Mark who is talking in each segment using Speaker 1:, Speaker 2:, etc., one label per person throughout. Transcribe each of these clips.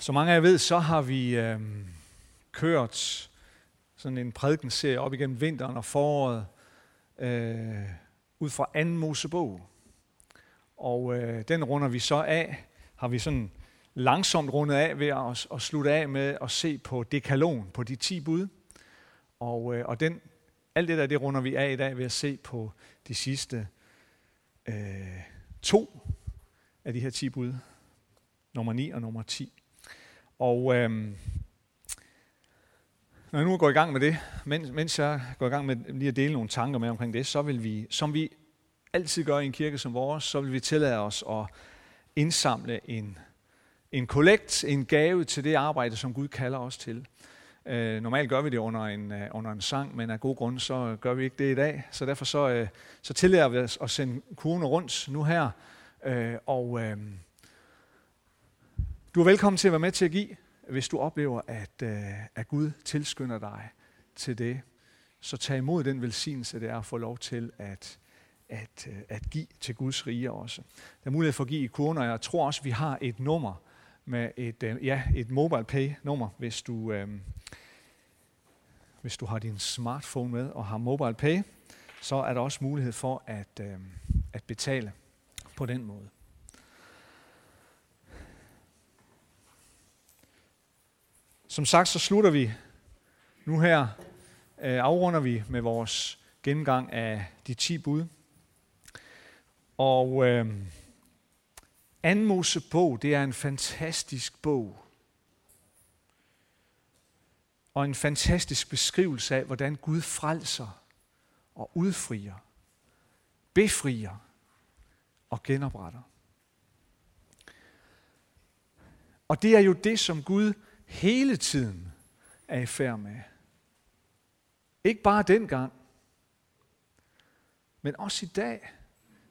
Speaker 1: Som mange af jer ved, så har vi øh, kørt sådan en prædikenserie op igennem vinteren og foråret øh, ud fra anden Mosebog. Og øh, den runder vi så af, har vi sådan langsomt rundet af ved at, at slutte af med at se på dekalon, på de 10 bud. Og, øh, og den, alt det der, det runder vi af i dag ved at se på de sidste øh, to af de her 10 bud. Nummer 9 og nummer 10. Og øhm, når jeg nu går i gang med det, mens, mens jeg går i gang med lige at dele nogle tanker med omkring det, så vil vi, som vi altid gør i en kirke som vores, så vil vi tillade os at indsamle en, en kollekt, en gave til det arbejde, som Gud kalder os til. Øh, normalt gør vi det under en, øh, under en sang, men af god grund, så gør vi ikke det i dag. Så derfor så, øh, så tillader vi os at sende kurven rundt nu her. øh, og Øh, du er velkommen til at være med til at give, hvis du oplever, at, øh, at Gud tilskynder dig til det. Så tag imod den velsignelse, det er at få lov til at, at, øh, at give til Guds rige også. Der er mulighed for at give i kurven, og jeg tror også, vi har et nummer, med et, øh, ja, et mobile pay nummer, hvis du, uh, hvis du har din smartphone med og har mobile pay, så er der også mulighed for at, uh, at betale på den måde. Som sagt, så slutter vi nu her, øh, afrunder vi med vores gennemgang af de 10 bud. Og øh, anden Mosebog, det er en fantastisk bog. Og en fantastisk beskrivelse af, hvordan Gud frelser og udfrier, befrier og genopretter. Og det er jo det, som Gud hele tiden er i færd med. Ikke bare dengang, men også i dag.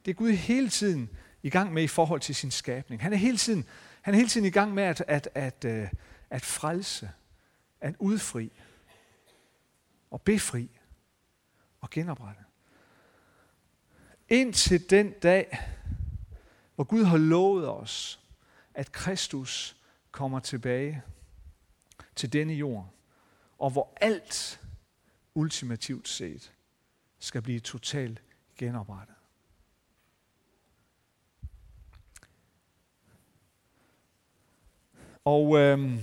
Speaker 1: Det er Gud hele tiden i gang med i forhold til sin skabning. Han er hele tiden, han er hele tiden i gang med at, at, at, at, at frelse, at udfri og befri og genoprette. Indtil den dag, hvor Gud har lovet os, at Kristus kommer tilbage til denne jord, og hvor alt ultimativt set skal blive totalt genoprettet. Og øhm,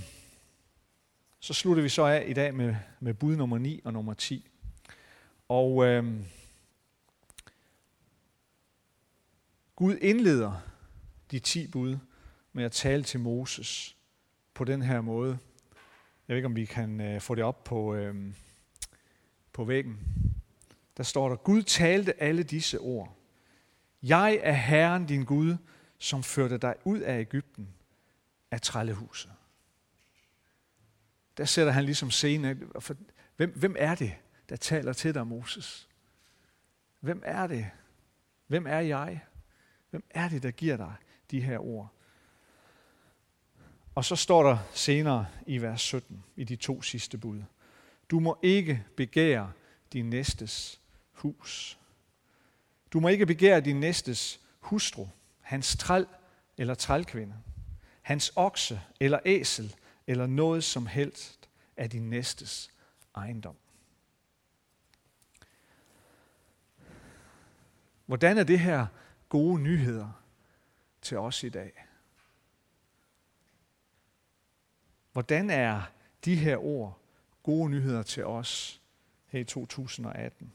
Speaker 1: så slutter vi så af i dag med, med bud nummer 9 og nummer 10. Og øhm, Gud indleder de 10 bud med at tale til Moses på den her måde. Jeg ved ikke, om vi kan øh, få det op på, øh, på væggen. Der står der, Gud talte alle disse ord. Jeg er Herren din Gud, som førte dig ud af Ægypten, af trællehuset. Der sætter han ligesom scenen. Hvem, hvem er det, der taler til dig, Moses? Hvem er det? Hvem er jeg? Hvem er det, der giver dig de her ord? Og så står der senere i vers 17, i de to sidste bud. Du må ikke begære din næstes hus. Du må ikke begære din næstes hustru, hans træl eller trælkvinde, hans okse eller æsel eller noget som helst af din næstes ejendom. Hvordan er det her gode nyheder til os i dag? Hvordan er de her ord gode nyheder til os her i 2018?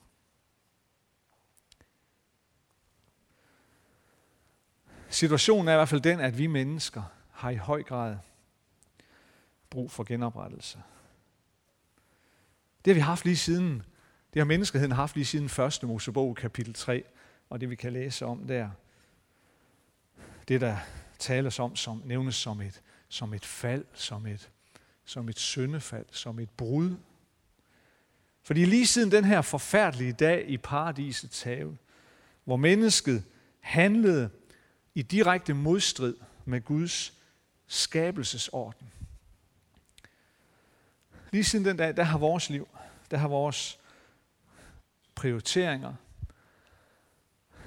Speaker 1: Situationen er i hvert fald den, at vi mennesker har i høj grad brug for genoprettelse. Det har vi haft lige siden, det har menneskeheden haft lige siden 1. Mosebog kapitel 3, og det vi kan læse om der. Det der tales om, som nævnes som et som et fald, som et, som et syndefald, som et brud. Fordi lige siden den her forfærdelige dag i paradisets have, hvor mennesket handlede i direkte modstrid med Guds skabelsesorden. Lige siden den dag, der har vores liv, der har vores prioriteringer,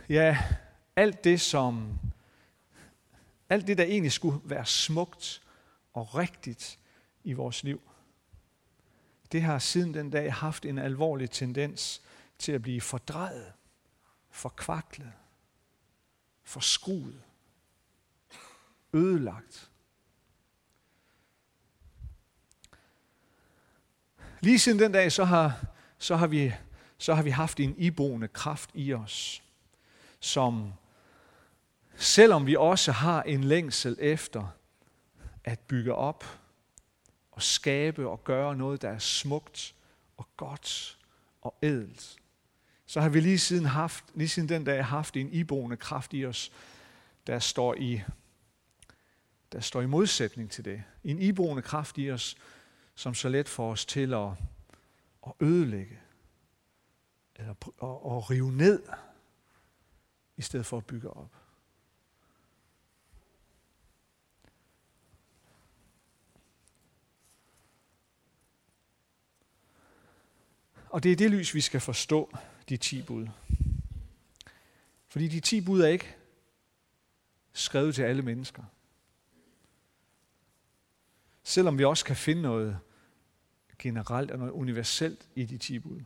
Speaker 1: ja, alt det, som alt det, der egentlig skulle være smukt og rigtigt i vores liv. Det har siden den dag haft en alvorlig tendens til at blive fordrejet, forkvaklet, forskruet, ødelagt. Lige siden den dag, så har, så har, vi, så har vi haft en iboende kraft i os, som selvom vi også har en længsel efter at bygge op og skabe og gøre noget, der er smukt og godt og ædelt, så har vi lige siden, haft, lige siden den dag haft en iboende kraft i os, der står i, der står i modsætning til det. En iboende kraft i os, som så let får os til at, at ødelægge, eller at, at rive ned, i stedet for at bygge op. Og det er det lys, vi skal forstå de ti bud. Fordi de ti bud er ikke skrevet til alle mennesker. Selvom vi også kan finde noget generelt og noget universelt i de ti bud.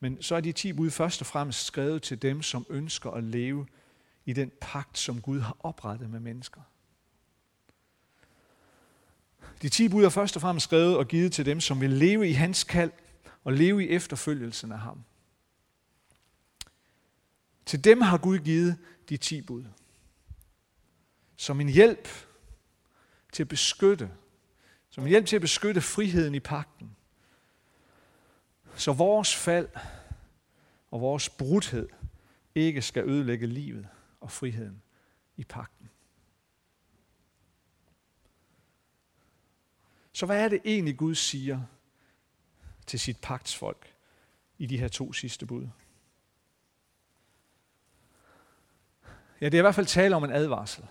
Speaker 1: Men så er de ti bud først og fremmest skrevet til dem, som ønsker at leve i den pagt, som Gud har oprettet med mennesker. De ti bud er først og fremmest skrevet og givet til dem, som vil leve i hans kald og leve i efterfølgelsen af ham. Til dem har Gud givet de ti bud. Som en hjælp til at beskytte. Som en hjælp til at beskytte friheden i pakten. Så vores fald og vores brudhed ikke skal ødelægge livet og friheden i pakten. Så hvad er det egentlig Gud siger til sit pagtsfolk i de her to sidste bud? Ja, det er i hvert fald tale om en advarsel.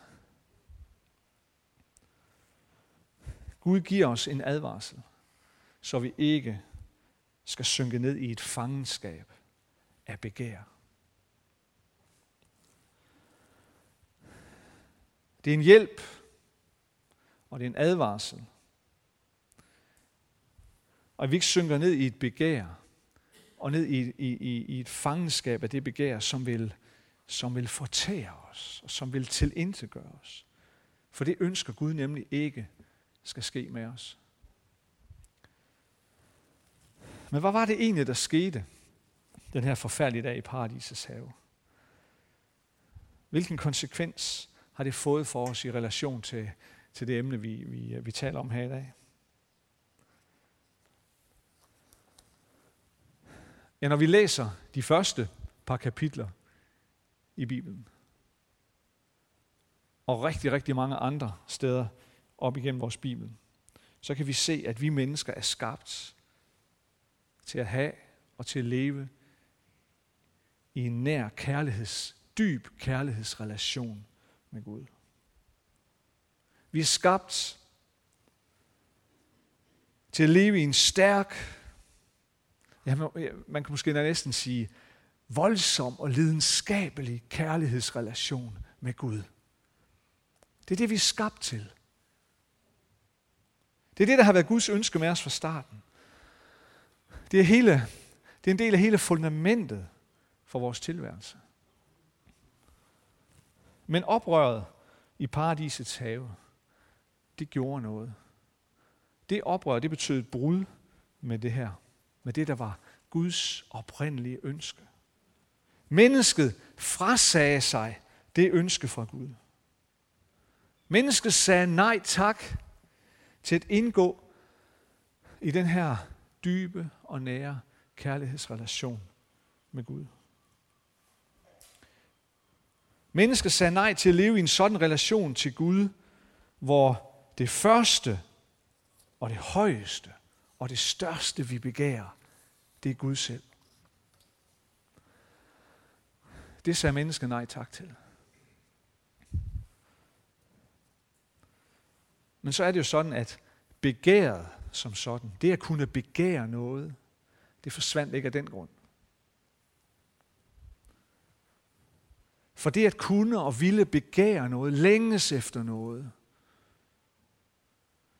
Speaker 1: Gud giver os en advarsel, så vi ikke skal synke ned i et fangenskab af begær. Det er en hjælp, og det er en advarsel. Og at vi ikke synker ned i et begær, og ned i, i, i, i et fangenskab af det begær, som vil som vil fortære os, og som vil tilintetgøre os. For det ønsker Gud nemlig ikke skal ske med os. Men hvad var det egentlig, der skete den her forfærdelige dag i paradisets have? Hvilken konsekvens har det fået for os i relation til, til det emne, vi, vi, vi taler om her i dag? Ja, når vi læser de første par kapitler i Bibelen. Og rigtig, rigtig mange andre steder op igennem vores Bibel. Så kan vi se, at vi mennesker er skabt til at have og til at leve i en nær kærligheds, dyb kærlighedsrelation med Gud. Vi er skabt til at leve i en stærk, ja, man kan måske næsten sige, voldsom og lidenskabelig kærlighedsrelation med Gud. Det er det, vi er skabt til. Det er det, der har været Guds ønske med os fra starten. Det er, hele, det er en del af hele fundamentet for vores tilværelse. Men oprøret i paradisets have, det gjorde noget. Det oprør, det betød et brud med det her. Med det, der var Guds oprindelige ønske. Mennesket frasagde sig det ønske fra Gud. Mennesket sagde nej tak til at indgå i den her dybe og nære kærlighedsrelation med Gud. Mennesket sagde nej til at leve i en sådan relation til Gud, hvor det første og det højeste og det største, vi begærer, det er Gud selv. Det sagde mennesket nej tak til. Men så er det jo sådan, at begæret som sådan, det at kunne begære noget, det forsvandt ikke af den grund. For det at kunne og ville begære noget, længes efter noget,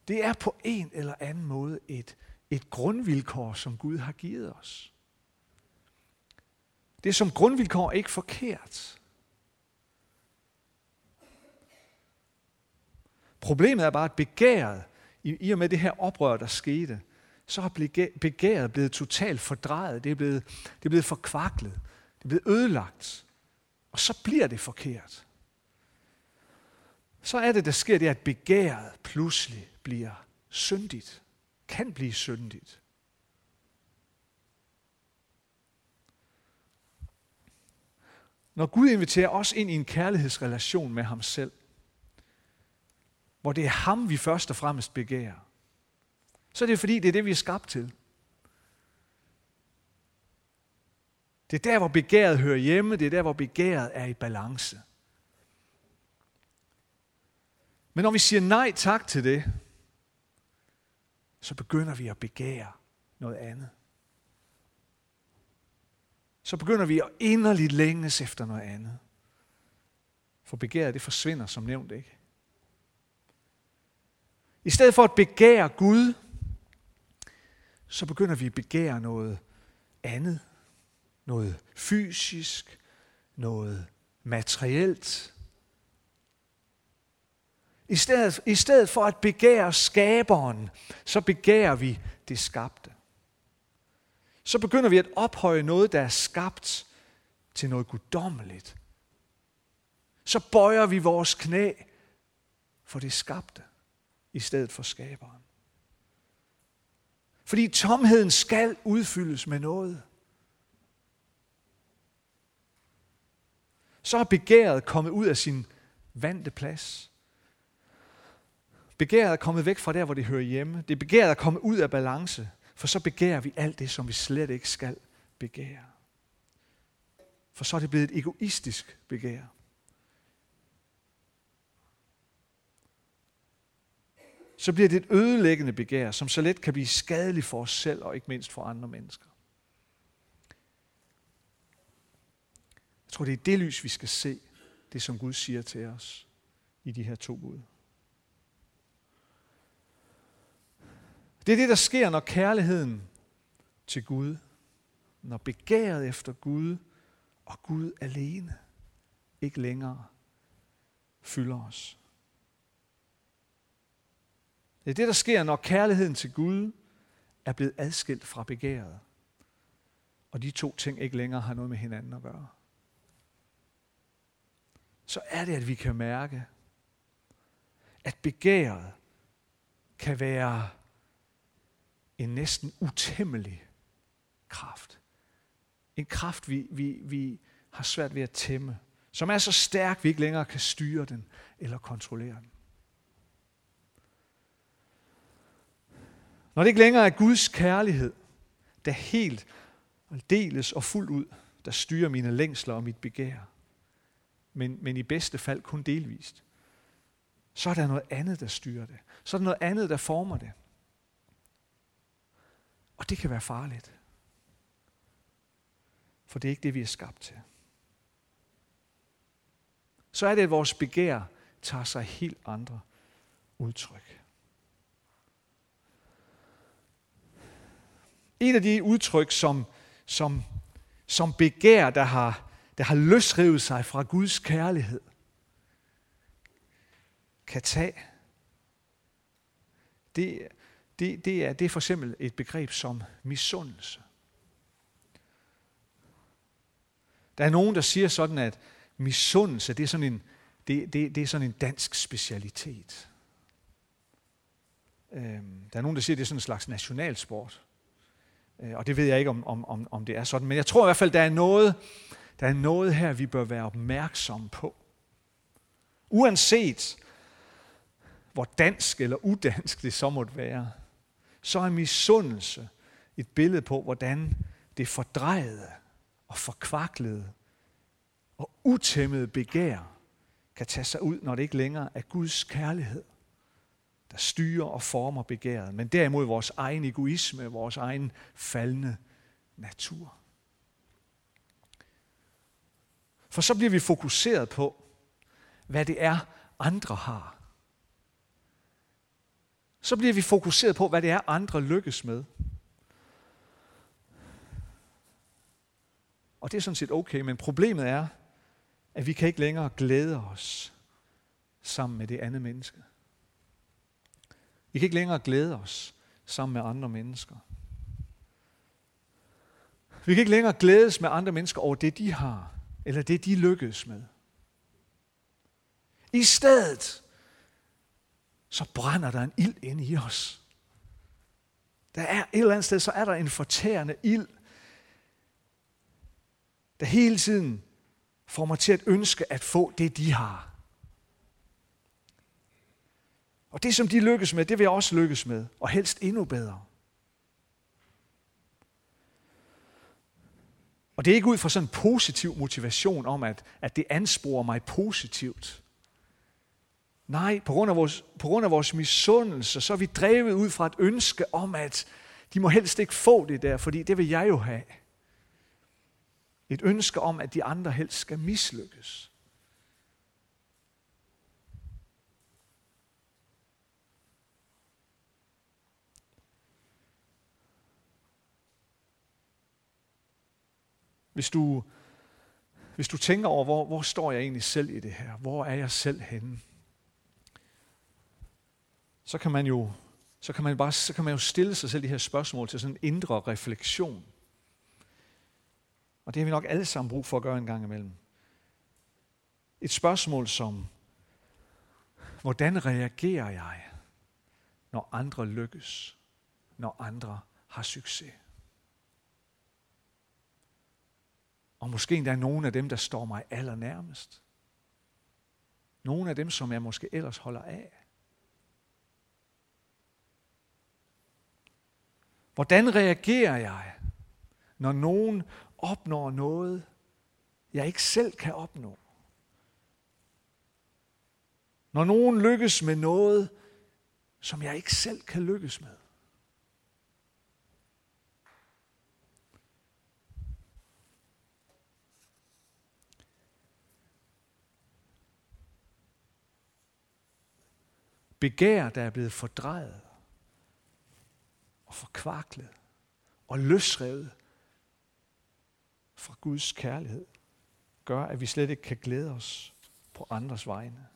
Speaker 1: Det er på en eller anden måde et, et grundvilkår, som Gud har givet os. Det er som grundvilkår ikke forkert. Problemet er bare, at begæret, i, i og med det her oprør, der skete, så har begæret blevet totalt fordrejet. Det er blevet, det er blevet forkvaklet. Det er blevet ødelagt. Og så bliver det forkert. Så er det, der sker det, at begæret pludselig bliver syndigt. Kan blive syndigt. Når Gud inviterer os ind i en kærlighedsrelation med ham selv, hvor det er ham, vi først og fremmest begærer, så er det fordi, det er det, vi er skabt til. Det er der, hvor begæret hører hjemme. Det er der, hvor begæret er i balance. Men når vi siger nej tak til det, så begynder vi at begære noget andet. Så begynder vi at inderligt længes efter noget andet. For begæret, det forsvinder som nævnt ikke. I stedet for at begære Gud, så begynder vi at begære noget andet. Noget fysisk, noget materielt. I stedet, I stedet for at begære skaberen, så begærer vi det skabte. Så begynder vi at ophøje noget, der er skabt til noget guddommeligt. Så bøjer vi vores knæ for det skabte, i stedet for skaberen. Fordi tomheden skal udfyldes med noget. Så er begæret kommet ud af sin vante plads. Begæret er kommet væk fra der, hvor det hører hjemme. Det begæret er kommet ud af balance, for så begærer vi alt det, som vi slet ikke skal begære. For så er det blevet et egoistisk begær. så bliver det et ødelæggende begær, som så let kan blive skadeligt for os selv og ikke mindst for andre mennesker. Jeg tror, det er det lys, vi skal se, det som Gud siger til os i de her to bud. Det er det, der sker, når kærligheden til Gud, når begæret efter Gud og Gud alene ikke længere fylder os. Det er det, der sker, når kærligheden til Gud er blevet adskilt fra begæret. Og de to ting ikke længere har noget med hinanden at gøre. Så er det, at vi kan mærke, at begæret kan være en næsten utæmmelig kraft. En kraft, vi, vi, vi har svært ved at tæmme. Som er så stærk, vi ikke længere kan styre den eller kontrollere den. Når det ikke længere er Guds kærlighed, der helt deles og fuldt ud, der styrer mine længsler og mit begær, men, men i bedste fald kun delvist, så er der noget andet, der styrer det. Så er der noget andet, der former det. Og det kan være farligt. For det er ikke det, vi er skabt til. Så er det, at vores begær tager sig helt andre udtryk. Et af de udtryk, som, som, som begær, der har, der har løsrevet sig fra Guds kærlighed, kan tage, det, det, det, er, det er for eksempel et begreb som misundelse. Der er nogen, der siger sådan, at misundelse, det er sådan en, det, det, det er sådan en dansk specialitet. Øhm, der er nogen, der siger, at det er sådan en slags nationalsport. Øh, og det ved jeg ikke, om, om, om det er sådan. Men jeg tror i hvert fald, der er noget, der er noget her, vi bør være opmærksomme på. Uanset hvor dansk eller udansk det så måtte være, så er misundelse et billede på, hvordan det fordrejede og forkvaklede og utæmmede begær kan tage sig ud, når det ikke længere er Guds kærlighed, der styrer og former begæret, men derimod vores egen egoisme, vores egen faldende natur. For så bliver vi fokuseret på, hvad det er, andre har. Så bliver vi fokuseret på, hvad det er, andre lykkes med. Og det er sådan set okay, men problemet er, at vi kan ikke længere glæde os sammen med det andet menneske. Vi kan ikke længere glæde os sammen med andre mennesker. Vi kan ikke længere glædes med andre mennesker over det, de har, eller det, de lykkes med. I stedet, så brænder der en ild ind i os. Der er et eller andet sted, så er der en fortærende ild, der hele tiden får mig til at ønske at få det, de har. Og det, som de lykkes med, det vil jeg også lykkes med, og helst endnu bedre. Og det er ikke ud fra sådan en positiv motivation om, at, at det ansporer mig positivt. Nej, på grund, af vores, på grund af vores misundelse, så er vi drevet ud fra et ønske om, at de må helst ikke få det der, fordi det vil jeg jo have. Et ønske om, at de andre helst skal mislykkes. Hvis du, hvis du tænker over, hvor, hvor står jeg egentlig selv i det her? Hvor er jeg selv henne? Så kan man jo, så kan man bare, så kan man jo stille sig selv de her spørgsmål til sådan en indre refleksion. Og det har vi nok alle sammen brug for at gøre en gang imellem. Et spørgsmål som, hvordan reagerer jeg, når andre lykkes, når andre har succes? Og måske endda nogle af dem, der står mig allernærmest. Nogle af dem, som jeg måske ellers holder af. Hvordan reagerer jeg, når nogen opnår noget, jeg ikke selv kan opnå? Når nogen lykkes med noget, som jeg ikke selv kan lykkes med? begær, der er blevet fordrejet og forkvaklet og løsrevet fra Guds kærlighed, gør, at vi slet ikke kan glæde os på andres vegne.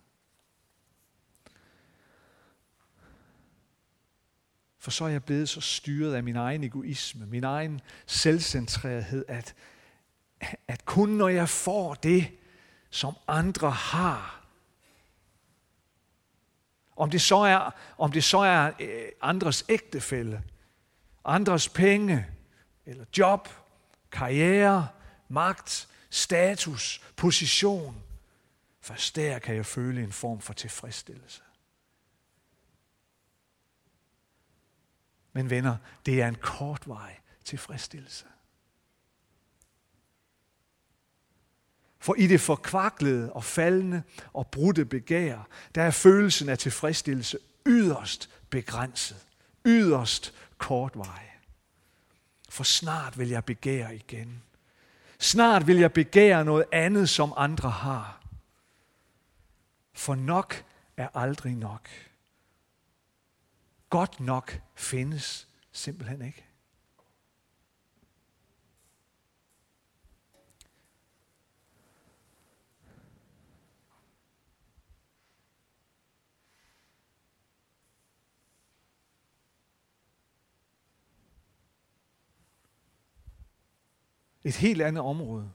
Speaker 1: For så er jeg blevet så styret af min egen egoisme, min egen selvcentrerethed, at, at kun når jeg får det, som andre har, om det så er, om det så er øh, andres ægtefælle, andres penge, eller job, karriere, magt, status, position. Først der kan jeg føle en form for tilfredsstillelse. Men venner, det er en kort vej tilfredsstillelse. For i det forkvaklede og faldende og brudte begær, der er følelsen af tilfredsstillelse yderst begrænset, yderst kortvarig. For snart vil jeg begære igen. Snart vil jeg begære noget andet, som andre har. For nok er aldrig nok. Godt nok findes simpelthen ikke. Et helt andet område.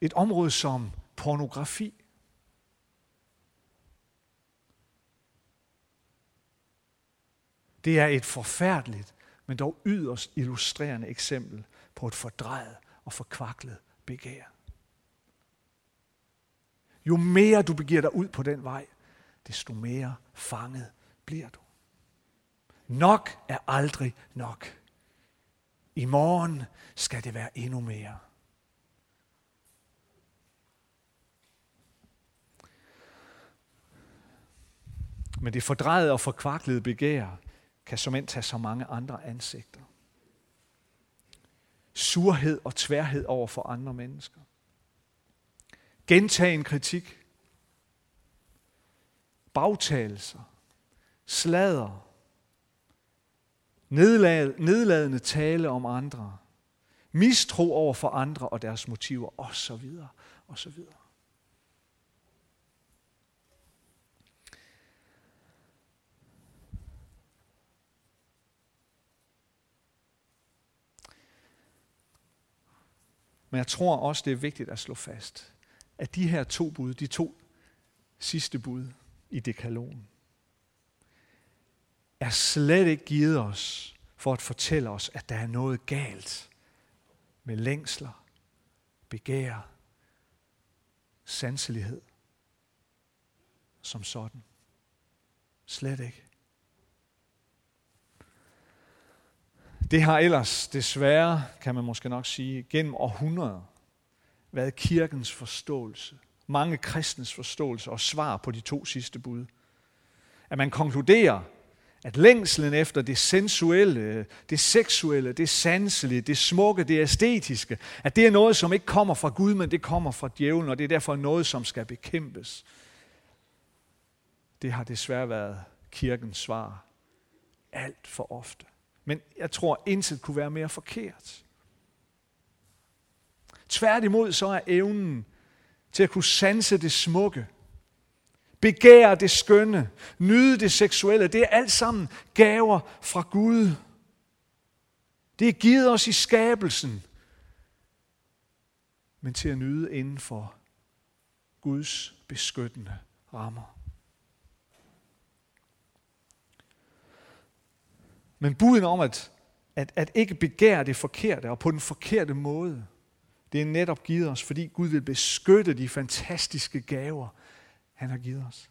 Speaker 1: Et område som pornografi. Det er et forfærdeligt, men dog yderst illustrerende eksempel på et fordrejet og forkvaklet begær. Jo mere du begiver dig ud på den vej, desto mere fanget bliver du. Nok er aldrig nok. I morgen skal det være endnu mere. Men det fordrejede og forkvaklede begær kan som end tage så mange andre ansigter. Surhed og tværhed over for andre mennesker. Gentagen kritik. bagtagelser, slader, nedladende tale om andre, mistro over for andre og deres motiver, osv. osv. Men jeg tror også, det er vigtigt at slå fast, at de her to bud, de to sidste bud i dekalogen, er slet ikke givet os for at fortælle os, at der er noget galt med længsler, begær, sanselighed som sådan. Slet ikke. Det har ellers desværre, kan man måske nok sige, gennem århundreder været kirkens forståelse, mange kristens forståelse og svar på de to sidste bud. At man konkluderer, at længslen efter det sensuelle, det seksuelle, det sanselige, det smukke, det æstetiske, at det er noget, som ikke kommer fra Gud, men det kommer fra djævlen, og det er derfor noget, som skal bekæmpes. Det har desværre været kirkens svar alt for ofte. Men jeg tror, intet kunne være mere forkert. Tværtimod så er evnen til at kunne sanse det smukke, begære det skønne, nyde det seksuelle, det er alt sammen gaver fra Gud. Det er givet os i skabelsen, men til at nyde inden for Guds beskyttende rammer. Men buden om at, at, at ikke begære det forkerte og på den forkerte måde, det er netop givet os, fordi Gud vil beskytte de fantastiske gaver, han har givet os.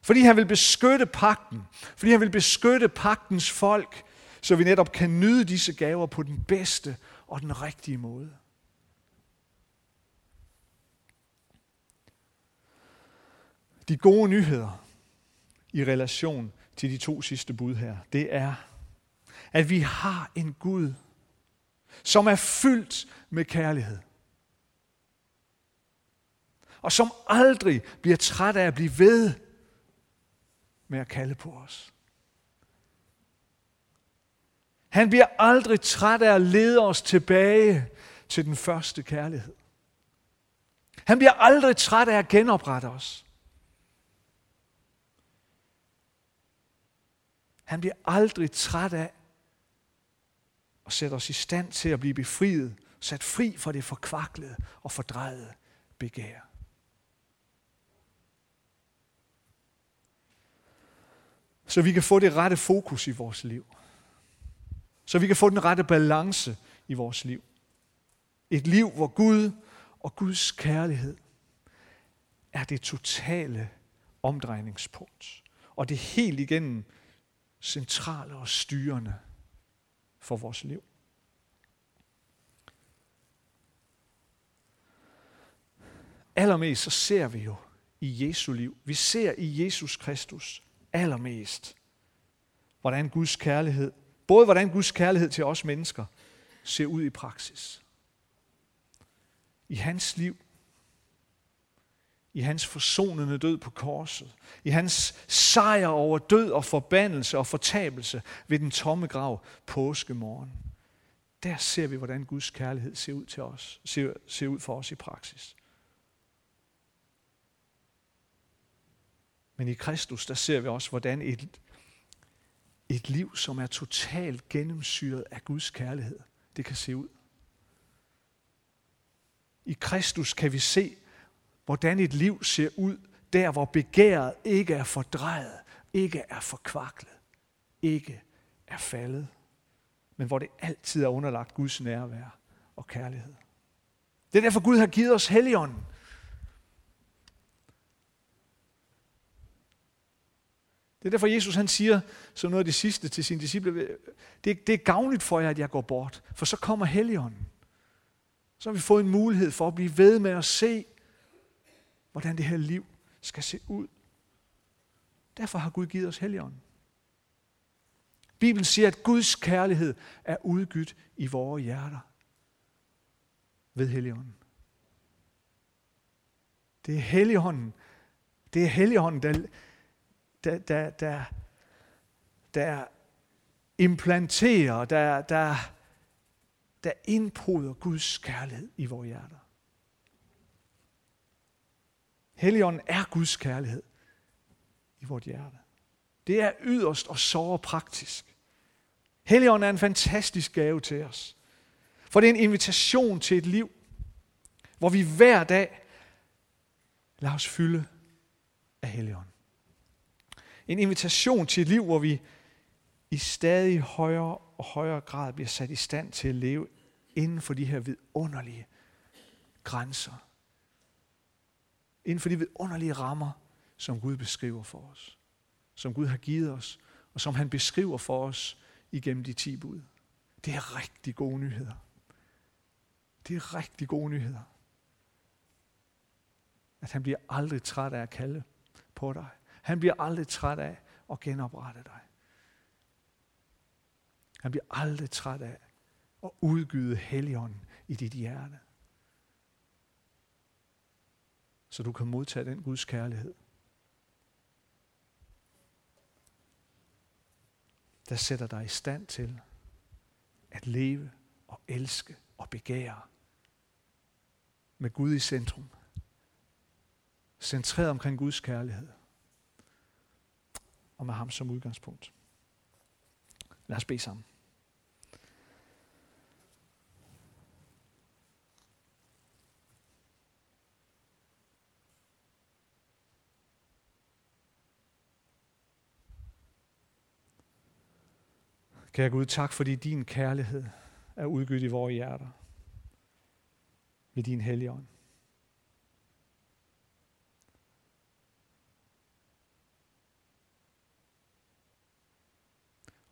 Speaker 1: Fordi han vil beskytte pakten. Fordi han vil beskytte pagtens folk, så vi netop kan nyde disse gaver på den bedste og den rigtige måde. De gode nyheder i relation til de to sidste bud her, det er, at vi har en Gud, som er fyldt med kærlighed. Og som aldrig bliver træt af at blive ved med at kalde på os. Han bliver aldrig træt af at lede os tilbage til den første kærlighed. Han bliver aldrig træt af at genoprette os. Han bliver aldrig træt af at sætte os i stand til at blive befriet, sat fri fra det forkvaklede og fordrejede begær. Så vi kan få det rette fokus i vores liv. Så vi kan få den rette balance i vores liv. Et liv, hvor Gud og Guds kærlighed er det totale omdrejningspunkt. Og det helt igennem centrale og styrende for vores liv. Allermest så ser vi jo i Jesu liv, vi ser i Jesus Kristus allermest, hvordan Guds kærlighed, både hvordan Guds kærlighed til os mennesker ser ud i praksis. I hans liv i hans forsonende død på korset, i hans sejr over død og forbandelse og fortabelse ved den tomme grav påskemorgen. Der ser vi, hvordan Guds kærlighed ser ud til os, ser, ser ud for os i praksis. Men i Kristus, der ser vi også, hvordan et, et liv, som er totalt gennemsyret af Guds kærlighed, det kan se ud. I Kristus kan vi se, hvordan et liv ser ud, der hvor begæret ikke er fordrejet, ikke er forkvaklet, ikke er faldet, men hvor det altid er underlagt Guds nærvær og kærlighed. Det er derfor Gud har givet os Helligånden. Det er derfor Jesus han siger, som noget af det sidste til sine disciple, det, det er gavnligt for jer, at jeg går bort, for så kommer Helligånden. Så har vi fået en mulighed for at blive ved med at se hvordan det her liv skal se ud. Derfor har Gud givet os Helligånden. Bibelen siger, at Guds kærlighed er udgydt i vores hjerter ved Helligånden. Det er Helligånden, Det er Helligånden, der, der, der, der, der implanterer, der, der, der indpoder Guds kærlighed i vores hjerter. Helligånden er Guds kærlighed i vores hjerte. Det er yderst og så praktisk. Helligånden er en fantastisk gave til os. For det er en invitation til et liv, hvor vi hver dag lader os fylde af Helligånden. En invitation til et liv, hvor vi i stadig højere og højere grad bliver sat i stand til at leve inden for de her vidunderlige grænser. Inden for de vidunderlige rammer, som Gud beskriver for os. Som Gud har givet os, og som han beskriver for os igennem de ti bud. Det er rigtig gode nyheder. Det er rigtig gode nyheder. At han bliver aldrig træt af at kalde på dig. Han bliver aldrig træt af at genoprette dig. Han bliver aldrig træt af at udgyde helligånden i dit hjerte. Så du kan modtage den Guds kærlighed. Der sætter dig i stand til at leve og elske og begære med Gud i centrum. Centreret omkring Guds kærlighed. Og med ham som udgangspunkt. Lad os bede sammen. Kære Gud, tak fordi din kærlighed er udgivet i vores hjerter ved din hellige ånd.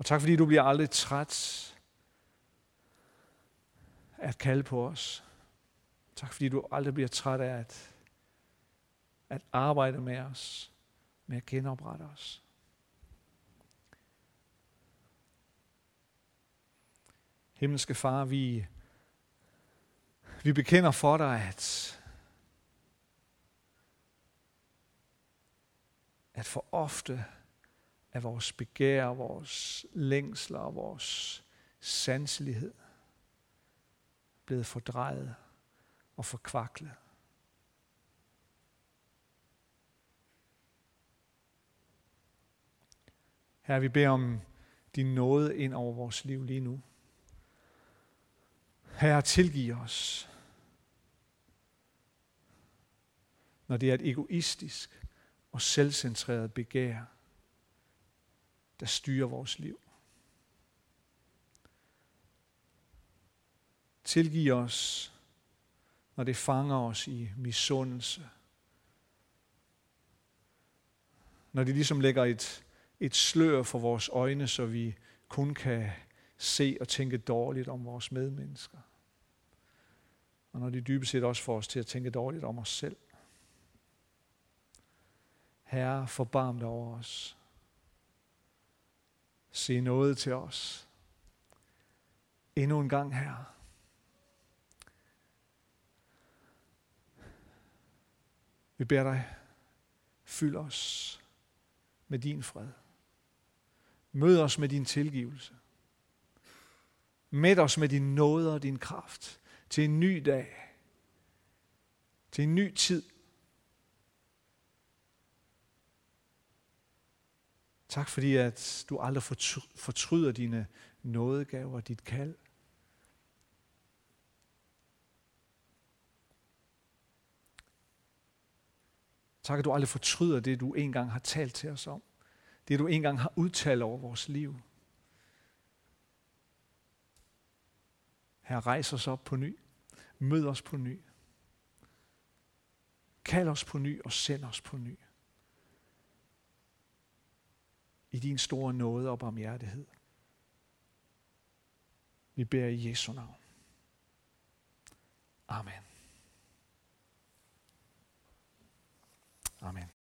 Speaker 1: Og tak fordi du bliver aldrig træt at kalde på os. Tak fordi du aldrig bliver træt af at, at arbejde med os, med at genoprette os. Himmelske Far, vi, vi bekender for dig, at, at for ofte af vores begær, vores længsler og vores sanselighed blevet fordrejet og forkvaklet. Her vi beder om din nåde ind over vores liv lige nu. Herre, tilgiv os, når det er et egoistisk og selvcentreret begær, der styrer vores liv. Tilgiv os, når det fanger os i misundelse. Når det ligesom lægger et, et slør for vores øjne, så vi kun kan se og tænke dårligt om vores medmennesker. Og når det dybest set også får os til at tænke dårligt om os selv. Herre, forbarm dig over os. Se noget til os. Endnu en gang, her. Vi beder dig, fyld os med din fred. Mød os med din tilgivelse. Mæt os med din nåde og din kraft til en ny dag. Til en ny tid. Tak fordi, at du aldrig fortryder dine nådegaver og dit kald. Tak, at du aldrig fortryder det, du engang har talt til os om. Det, du engang har udtalt over vores liv. Her rejser os op på ny. Mød os på ny. Kald os på ny og send os på ny. I din store nåde og barmhjertighed. Vi beder i Jesu navn. Amen. Amen.